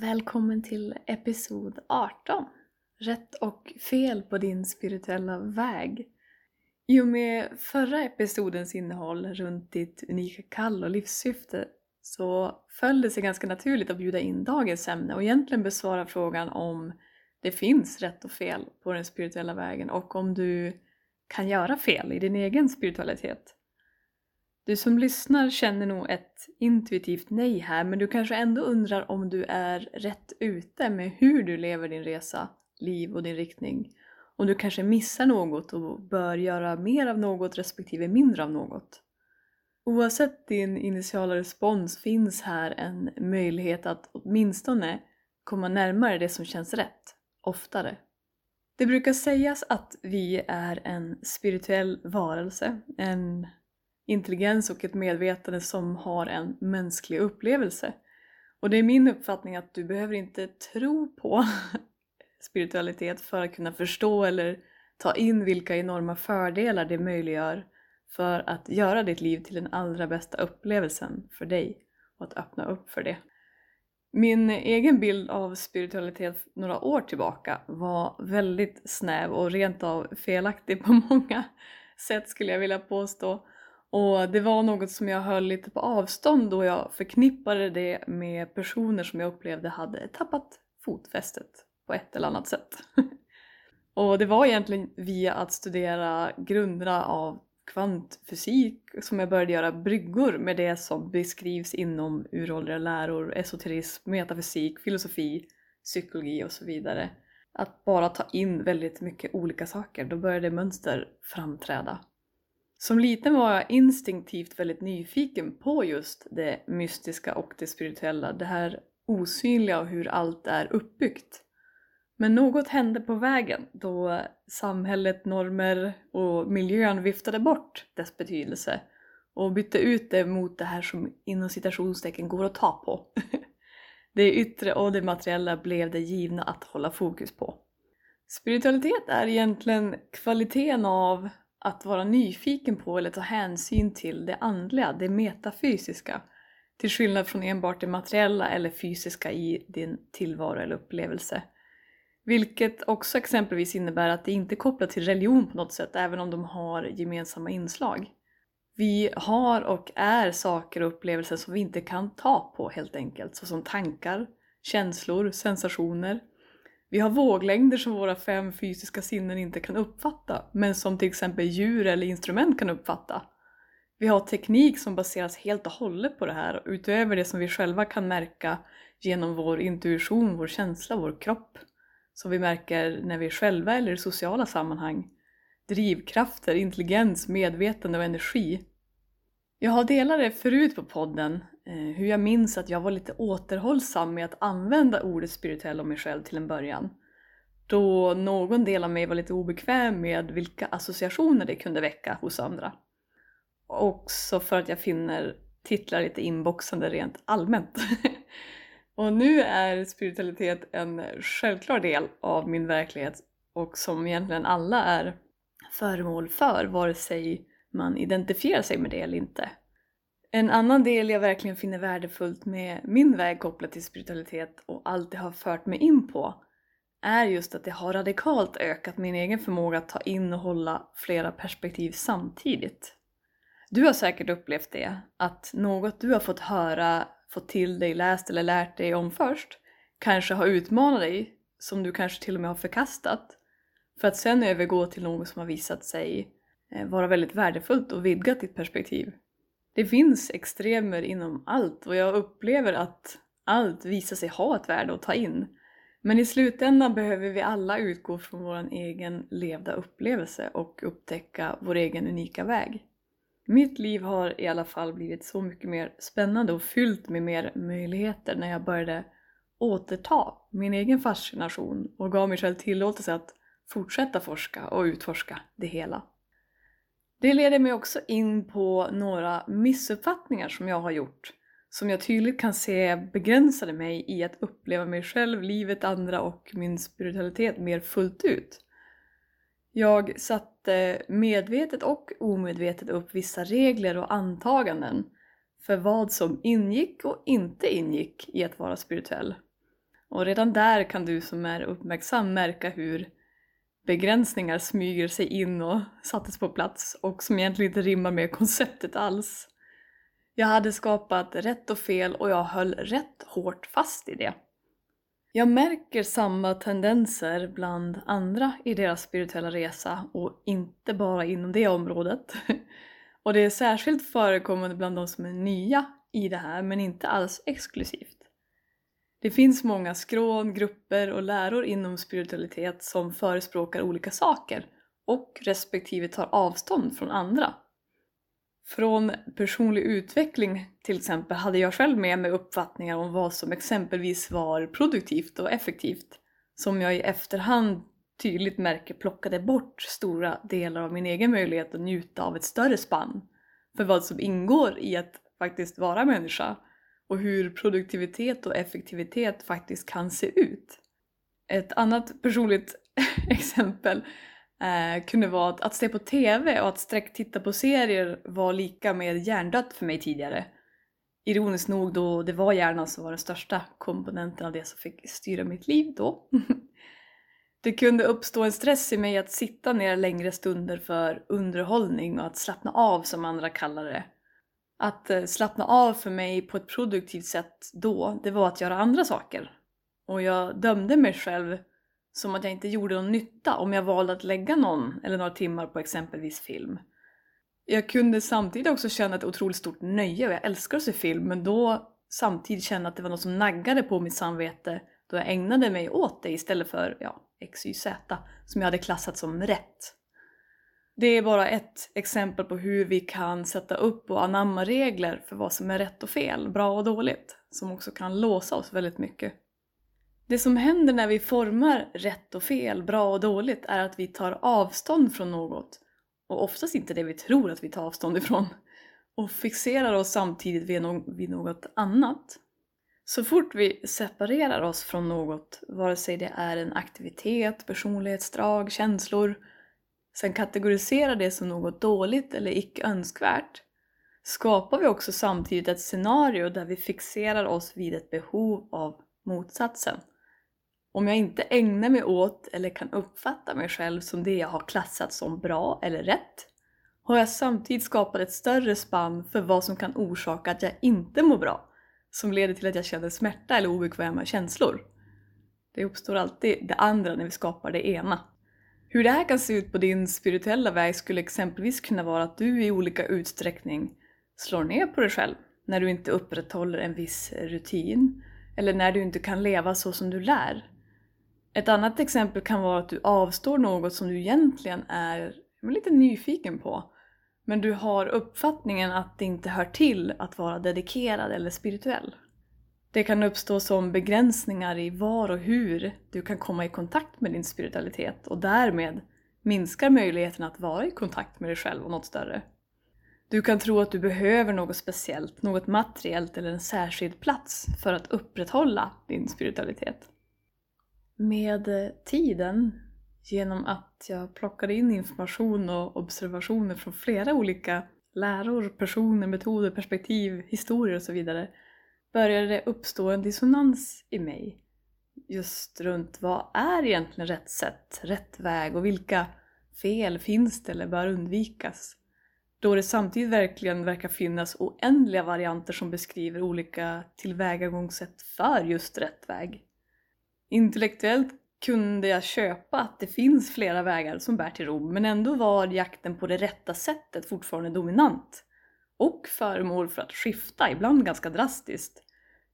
Välkommen till episod 18. Rätt och fel på din spirituella väg. I och med förra episodens innehåll runt ditt unika kall och livssyfte så föll det sig ganska naturligt att bjuda in dagens ämne och egentligen besvara frågan om det finns rätt och fel på den spirituella vägen och om du kan göra fel i din egen spiritualitet. Du som lyssnar känner nog ett intuitivt nej här men du kanske ändå undrar om du är rätt ute med hur du lever din resa, liv och din riktning. Om du kanske missar något och bör göra mer av något respektive mindre av något. Oavsett din initiala respons finns här en möjlighet att åtminstone komma närmare det som känns rätt, oftare. Det brukar sägas att vi är en spirituell varelse, en intelligens och ett medvetande som har en mänsklig upplevelse. Och det är min uppfattning att du behöver inte tro på spiritualitet för att kunna förstå eller ta in vilka enorma fördelar det möjliggör för att göra ditt liv till den allra bästa upplevelsen för dig och att öppna upp för det. Min egen bild av spiritualitet några år tillbaka var väldigt snäv och rent av felaktig på många sätt skulle jag vilja påstå. Och det var något som jag höll lite på avstånd då jag förknippade det med personer som jag upplevde hade tappat fotfästet på ett eller annat sätt. och det var egentligen via att studera grunderna av kvantfysik som jag började göra bryggor med det som beskrivs inom uråldriga läror, esoterism, metafysik, filosofi, psykologi och så vidare. Att bara ta in väldigt mycket olika saker, då började mönster framträda. Som liten var jag instinktivt väldigt nyfiken på just det mystiska och det spirituella, det här osynliga och hur allt är uppbyggt. Men något hände på vägen då samhället, normer och miljön viftade bort dess betydelse och bytte ut det mot det här som inom citationstecken går att ta på. Det yttre och det materiella blev det givna att hålla fokus på. Spiritualitet är egentligen kvaliteten av att vara nyfiken på eller ta hänsyn till det andliga, det metafysiska, till skillnad från enbart det materiella eller fysiska i din tillvaro eller upplevelse. Vilket också exempelvis innebär att det inte är kopplat till religion på något sätt, även om de har gemensamma inslag. Vi har och är saker och upplevelser som vi inte kan ta på helt enkelt, såsom tankar, känslor, sensationer, vi har våglängder som våra fem fysiska sinnen inte kan uppfatta, men som till exempel djur eller instrument kan uppfatta. Vi har teknik som baseras helt och hållet på det här, utöver det som vi själva kan märka genom vår intuition, vår känsla, vår kropp. Som vi märker när vi är själva eller i sociala sammanhang. Drivkrafter, intelligens, medvetande och energi. Jag har delat det förut på podden, Eh, hur jag minns att jag var lite återhållsam med att använda ordet spirituell om mig själv till en början. Då någon del av mig var lite obekväm med vilka associationer det kunde väcka hos andra. Också för att jag finner titlar lite inboxande rent allmänt. och nu är spiritualitet en självklar del av min verklighet och som egentligen alla är föremål för, vare sig man identifierar sig med det eller inte. En annan del jag verkligen finner värdefullt med min väg kopplat till spiritualitet och allt det har fört mig in på är just att det har radikalt ökat min egen förmåga att ta in och hålla flera perspektiv samtidigt. Du har säkert upplevt det, att något du har fått höra, fått till dig, läst eller lärt dig om först kanske har utmanat dig, som du kanske till och med har förkastat, för att sen övergå till något som har visat sig eh, vara väldigt värdefullt och vidgat ditt perspektiv. Det finns extremer inom allt och jag upplever att allt visar sig ha ett värde att ta in. Men i slutändan behöver vi alla utgå från vår egen levda upplevelse och upptäcka vår egen unika väg. Mitt liv har i alla fall blivit så mycket mer spännande och fyllt med mer möjligheter när jag började återta min egen fascination och gav mig själv tillåtelse att fortsätta forska och utforska det hela. Det leder mig också in på några missuppfattningar som jag har gjort som jag tydligt kan se begränsade mig i att uppleva mig själv, livet, andra och min spiritualitet mer fullt ut. Jag satte medvetet och omedvetet upp vissa regler och antaganden för vad som ingick och inte ingick i att vara spirituell. Och redan där kan du som är uppmärksam märka hur begränsningar smyger sig in och sattes på plats och som egentligen inte rimmar med konceptet alls. Jag hade skapat rätt och fel och jag höll rätt hårt fast i det. Jag märker samma tendenser bland andra i deras spirituella resa och inte bara inom det området. Och det är särskilt förekommande bland de som är nya i det här men inte alls exklusivt. Det finns många skrån, grupper och läror inom spiritualitet som förespråkar olika saker och respektive tar avstånd från andra. Från personlig utveckling till exempel hade jag själv med mig uppfattningar om vad som exempelvis var produktivt och effektivt som jag i efterhand tydligt märker plockade bort stora delar av min egen möjlighet att njuta av ett större spann för vad som ingår i att faktiskt vara människa och hur produktivitet och effektivitet faktiskt kan se ut. Ett annat personligt exempel eh, kunde vara att, att se på TV och att sträcktitta på serier var lika med hjärndött för mig tidigare. Ironiskt nog då det var hjärnan som var den största komponenten av det som fick styra mitt liv då. det kunde uppstå en stress i mig att sitta ner längre stunder för underhållning och att slappna av som andra kallar det. Att eh, slappna av för mig på ett produktivt sätt då, det var att göra andra saker. Och jag dömde mig själv som att jag inte gjorde någon nytta om jag valde att lägga någon eller några timmar på exempelvis film. Jag kunde samtidigt också känna ett otroligt stort nöje och jag älskar att se film men då samtidigt känna att det var något som naggade på mitt samvete då jag ägnade mig åt det istället för ja, XYZ som jag hade klassat som rätt. Det är bara ett exempel på hur vi kan sätta upp och anamma regler för vad som är rätt och fel, bra och dåligt, som också kan låsa oss väldigt mycket. Det som händer när vi formar rätt och fel, bra och dåligt, är att vi tar avstånd från något, och oftast inte det vi tror att vi tar avstånd ifrån, och fixerar oss samtidigt vid något annat. Så fort vi separerar oss från något, vare sig det är en aktivitet, personlighetsdrag, känslor, sen kategoriserar det som något dåligt eller icke önskvärt, skapar vi också samtidigt ett scenario där vi fixerar oss vid ett behov av motsatsen. Om jag inte ägnar mig åt eller kan uppfatta mig själv som det jag har klassat som bra eller rätt, har jag samtidigt skapat ett större spann för vad som kan orsaka att jag inte mår bra, som leder till att jag känner smärta eller obekväma känslor. Det uppstår alltid det andra när vi skapar det ena. Hur det här kan se ut på din spirituella väg skulle exempelvis kunna vara att du i olika utsträckning slår ner på dig själv när du inte upprätthåller en viss rutin eller när du inte kan leva så som du lär. Ett annat exempel kan vara att du avstår något som du egentligen är lite nyfiken på men du har uppfattningen att det inte hör till att vara dedikerad eller spirituell. Det kan uppstå som begränsningar i var och hur du kan komma i kontakt med din spiritualitet och därmed minskar möjligheten att vara i kontakt med dig själv och något större. Du kan tro att du behöver något speciellt, något materiellt eller en särskild plats för att upprätthålla din spiritualitet. Med tiden, genom att jag plockade in information och observationer från flera olika läror, personer, metoder, perspektiv, historier och så vidare, började det uppstå en dissonans i mig just runt vad är egentligen rätt sätt, rätt väg och vilka fel finns det eller bör undvikas? Då det samtidigt verkligen verkar finnas oändliga varianter som beskriver olika tillvägagångssätt för just rätt väg. Intellektuellt kunde jag köpa att det finns flera vägar som bär till Rom, men ändå var jakten på det rätta sättet fortfarande dominant. Och föremål för att skifta, ibland ganska drastiskt,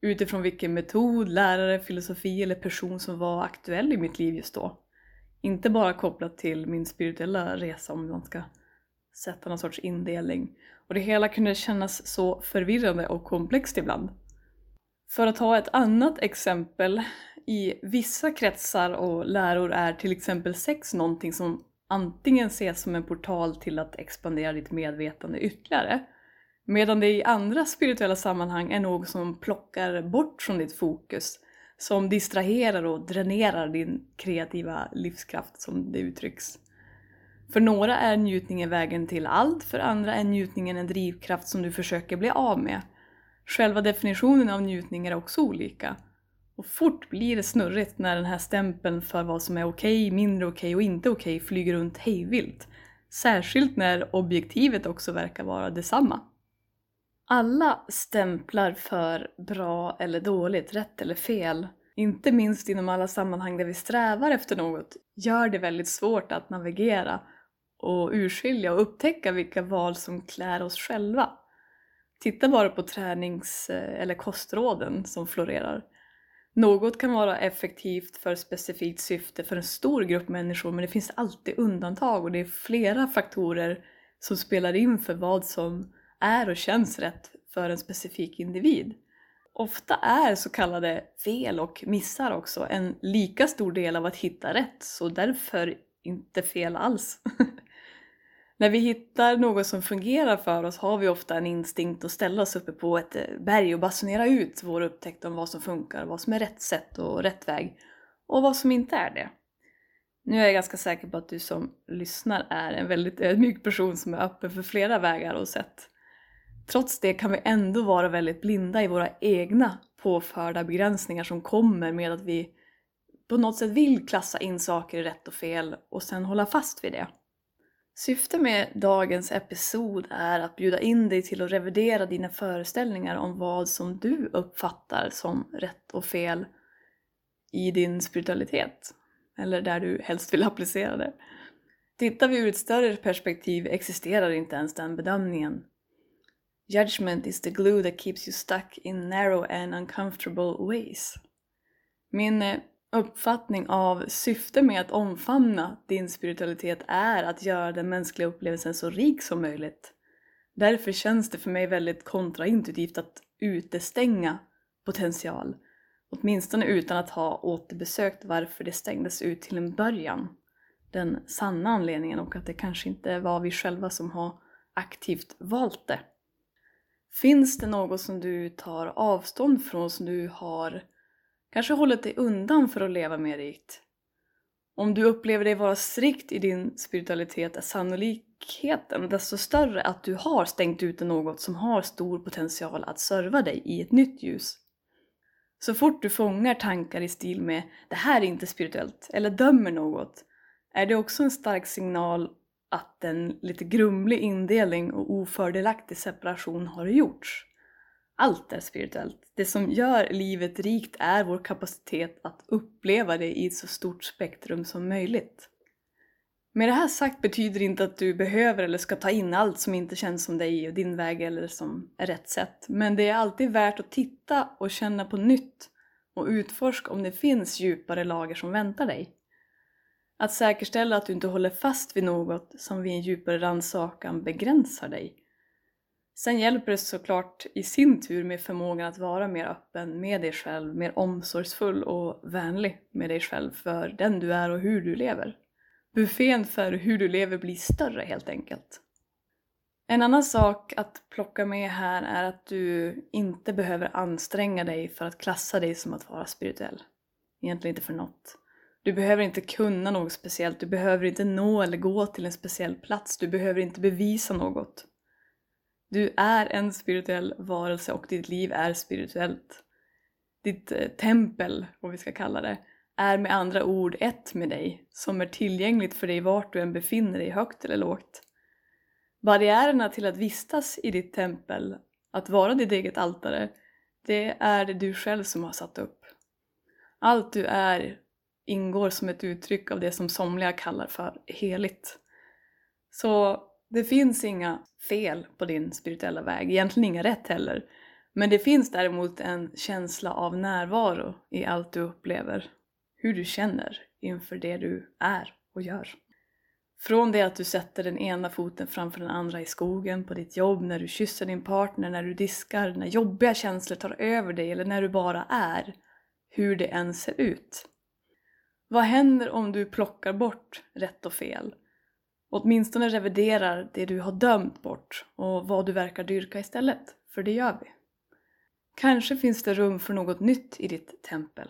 utifrån vilken metod, lärare, filosofi eller person som var aktuell i mitt liv just då. Inte bara kopplat till min spirituella resa om man ska sätta någon sorts indelning. Och det hela kunde kännas så förvirrande och komplext ibland. För att ta ett annat exempel. I vissa kretsar och läror är till exempel sex någonting som antingen ses som en portal till att expandera ditt medvetande ytterligare, medan det i andra spirituella sammanhang är något som plockar bort från ditt fokus, som distraherar och dränerar din kreativa livskraft som det uttrycks. För några är njutningen vägen till allt, för andra är njutningen en drivkraft som du försöker bli av med. Själva definitionen av njutning är också olika. Och fort blir det snurrigt när den här stämpeln för vad som är okej, mindre okej och inte okej flyger runt hejvilt. Särskilt när objektivet också verkar vara detsamma. Alla stämplar för bra eller dåligt, rätt eller fel, inte minst inom alla sammanhang där vi strävar efter något, gör det väldigt svårt att navigera och urskilja och upptäcka vilka val som klär oss själva. Titta bara på tränings eh, eller kostråden som florerar. Något kan vara effektivt för specifikt syfte för en stor grupp människor men det finns alltid undantag och det är flera faktorer som spelar in för vad som är och känns rätt för en specifik individ. Ofta är så kallade fel och missar också en lika stor del av att hitta rätt, så därför inte fel alls. När vi hittar något som fungerar för oss har vi ofta en instinkt att ställa oss uppe på ett eh, berg och basunera ut vår upptäckt om vad som funkar, vad som är rätt sätt och rätt väg och vad som inte är det. Nu är jag ganska säker på att du som lyssnar är en väldigt ödmjuk person som är öppen för flera vägar och sätt. Trots det kan vi ändå vara väldigt blinda i våra egna påförda begränsningar som kommer med att vi på något sätt vill klassa in saker i rätt och fel och sen hålla fast vid det. Syftet med dagens episod är att bjuda in dig till att revidera dina föreställningar om vad som du uppfattar som rätt och fel i din spiritualitet. Eller där du helst vill applicera det. Tittar vi ur ett större perspektiv existerar inte ens den bedömningen. Judgment is the glue that keeps you stuck in narrow and uncomfortable ways. Min eh, uppfattning av syfte med att omfamna din spiritualitet är att göra den mänskliga upplevelsen så rik som möjligt. Därför känns det för mig väldigt kontraintuitivt att utestänga potential, åtminstone utan att ha återbesökt varför det stängdes ut till en början. Den sanna anledningen och att det kanske inte var vi själva som har aktivt valt det. Finns det något som du tar avstånd från som du har kanske hållit dig undan för att leva mer rikt? Om du upplever dig vara strikt i din spiritualitet är sannolikheten desto större att du har stängt ute något som har stor potential att serva dig i ett nytt ljus. Så fort du fångar tankar i stil med “det här är inte spirituellt” eller dömer något är det också en stark signal att en lite grumlig indelning och ofördelaktig separation har gjorts. Allt är spirituellt. Det som gör livet rikt är vår kapacitet att uppleva det i ett så stort spektrum som möjligt. Med det här sagt betyder det inte att du behöver eller ska ta in allt som inte känns som dig och din väg eller som är rätt sätt. Men det är alltid värt att titta och känna på nytt och utforska om det finns djupare lager som väntar dig. Att säkerställa att du inte håller fast vid något som vid en djupare rannsakan begränsar dig. Sen hjälper det såklart i sin tur med förmågan att vara mer öppen med dig själv, mer omsorgsfull och vänlig med dig själv för den du är och hur du lever. Buffén för hur du lever blir större helt enkelt. En annan sak att plocka med här är att du inte behöver anstränga dig för att klassa dig som att vara spirituell. Egentligen inte för något. Du behöver inte kunna något speciellt, du behöver inte nå eller gå till en speciell plats, du behöver inte bevisa något. Du är en spirituell varelse och ditt liv är spirituellt. Ditt eh, tempel, vad vi ska kalla det, är med andra ord ett med dig, som är tillgängligt för dig vart du än befinner dig, högt eller lågt. Barriärerna till att vistas i ditt tempel, att vara ditt eget altare, det är det du själv som har satt upp. Allt du är ingår som ett uttryck av det som somliga kallar för heligt. Så det finns inga fel på din spirituella väg, egentligen inga rätt heller. Men det finns däremot en känsla av närvaro i allt du upplever, hur du känner inför det du är och gör. Från det att du sätter den ena foten framför den andra i skogen, på ditt jobb, när du kysser din partner, när du diskar, när jobbiga känslor tar över dig eller när du bara är, hur det än ser ut. Vad händer om du plockar bort rätt och fel? Åtminstone reviderar det du har dömt bort och vad du verkar dyrka istället, för det gör vi. Kanske finns det rum för något nytt i ditt tempel.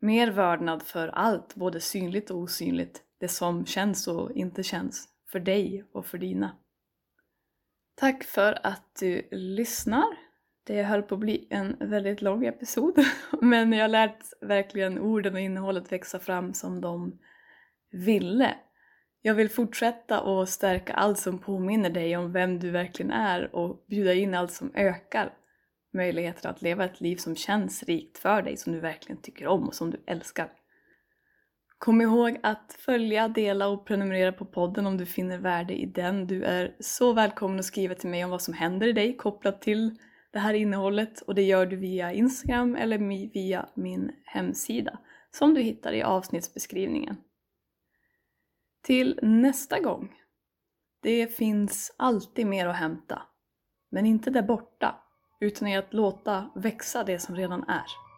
Mer vördnad för allt, både synligt och osynligt, det som känns och inte känns, för dig och för dina. Tack för att du lyssnar. Det höll på att bli en väldigt lång episod, men jag har lärt verkligen orden och innehållet växa fram som de ville. Jag vill fortsätta och stärka allt som påminner dig om vem du verkligen är och bjuda in allt som ökar möjligheten att leva ett liv som känns rikt för dig, som du verkligen tycker om och som du älskar. Kom ihåg att följa, dela och prenumerera på podden om du finner värde i den. Du är så välkommen att skriva till mig om vad som händer i dig kopplat till det här innehållet och det gör du via Instagram eller via min hemsida som du hittar i avsnittsbeskrivningen. Till nästa gång. Det finns alltid mer att hämta, men inte där borta utan i att låta växa det som redan är.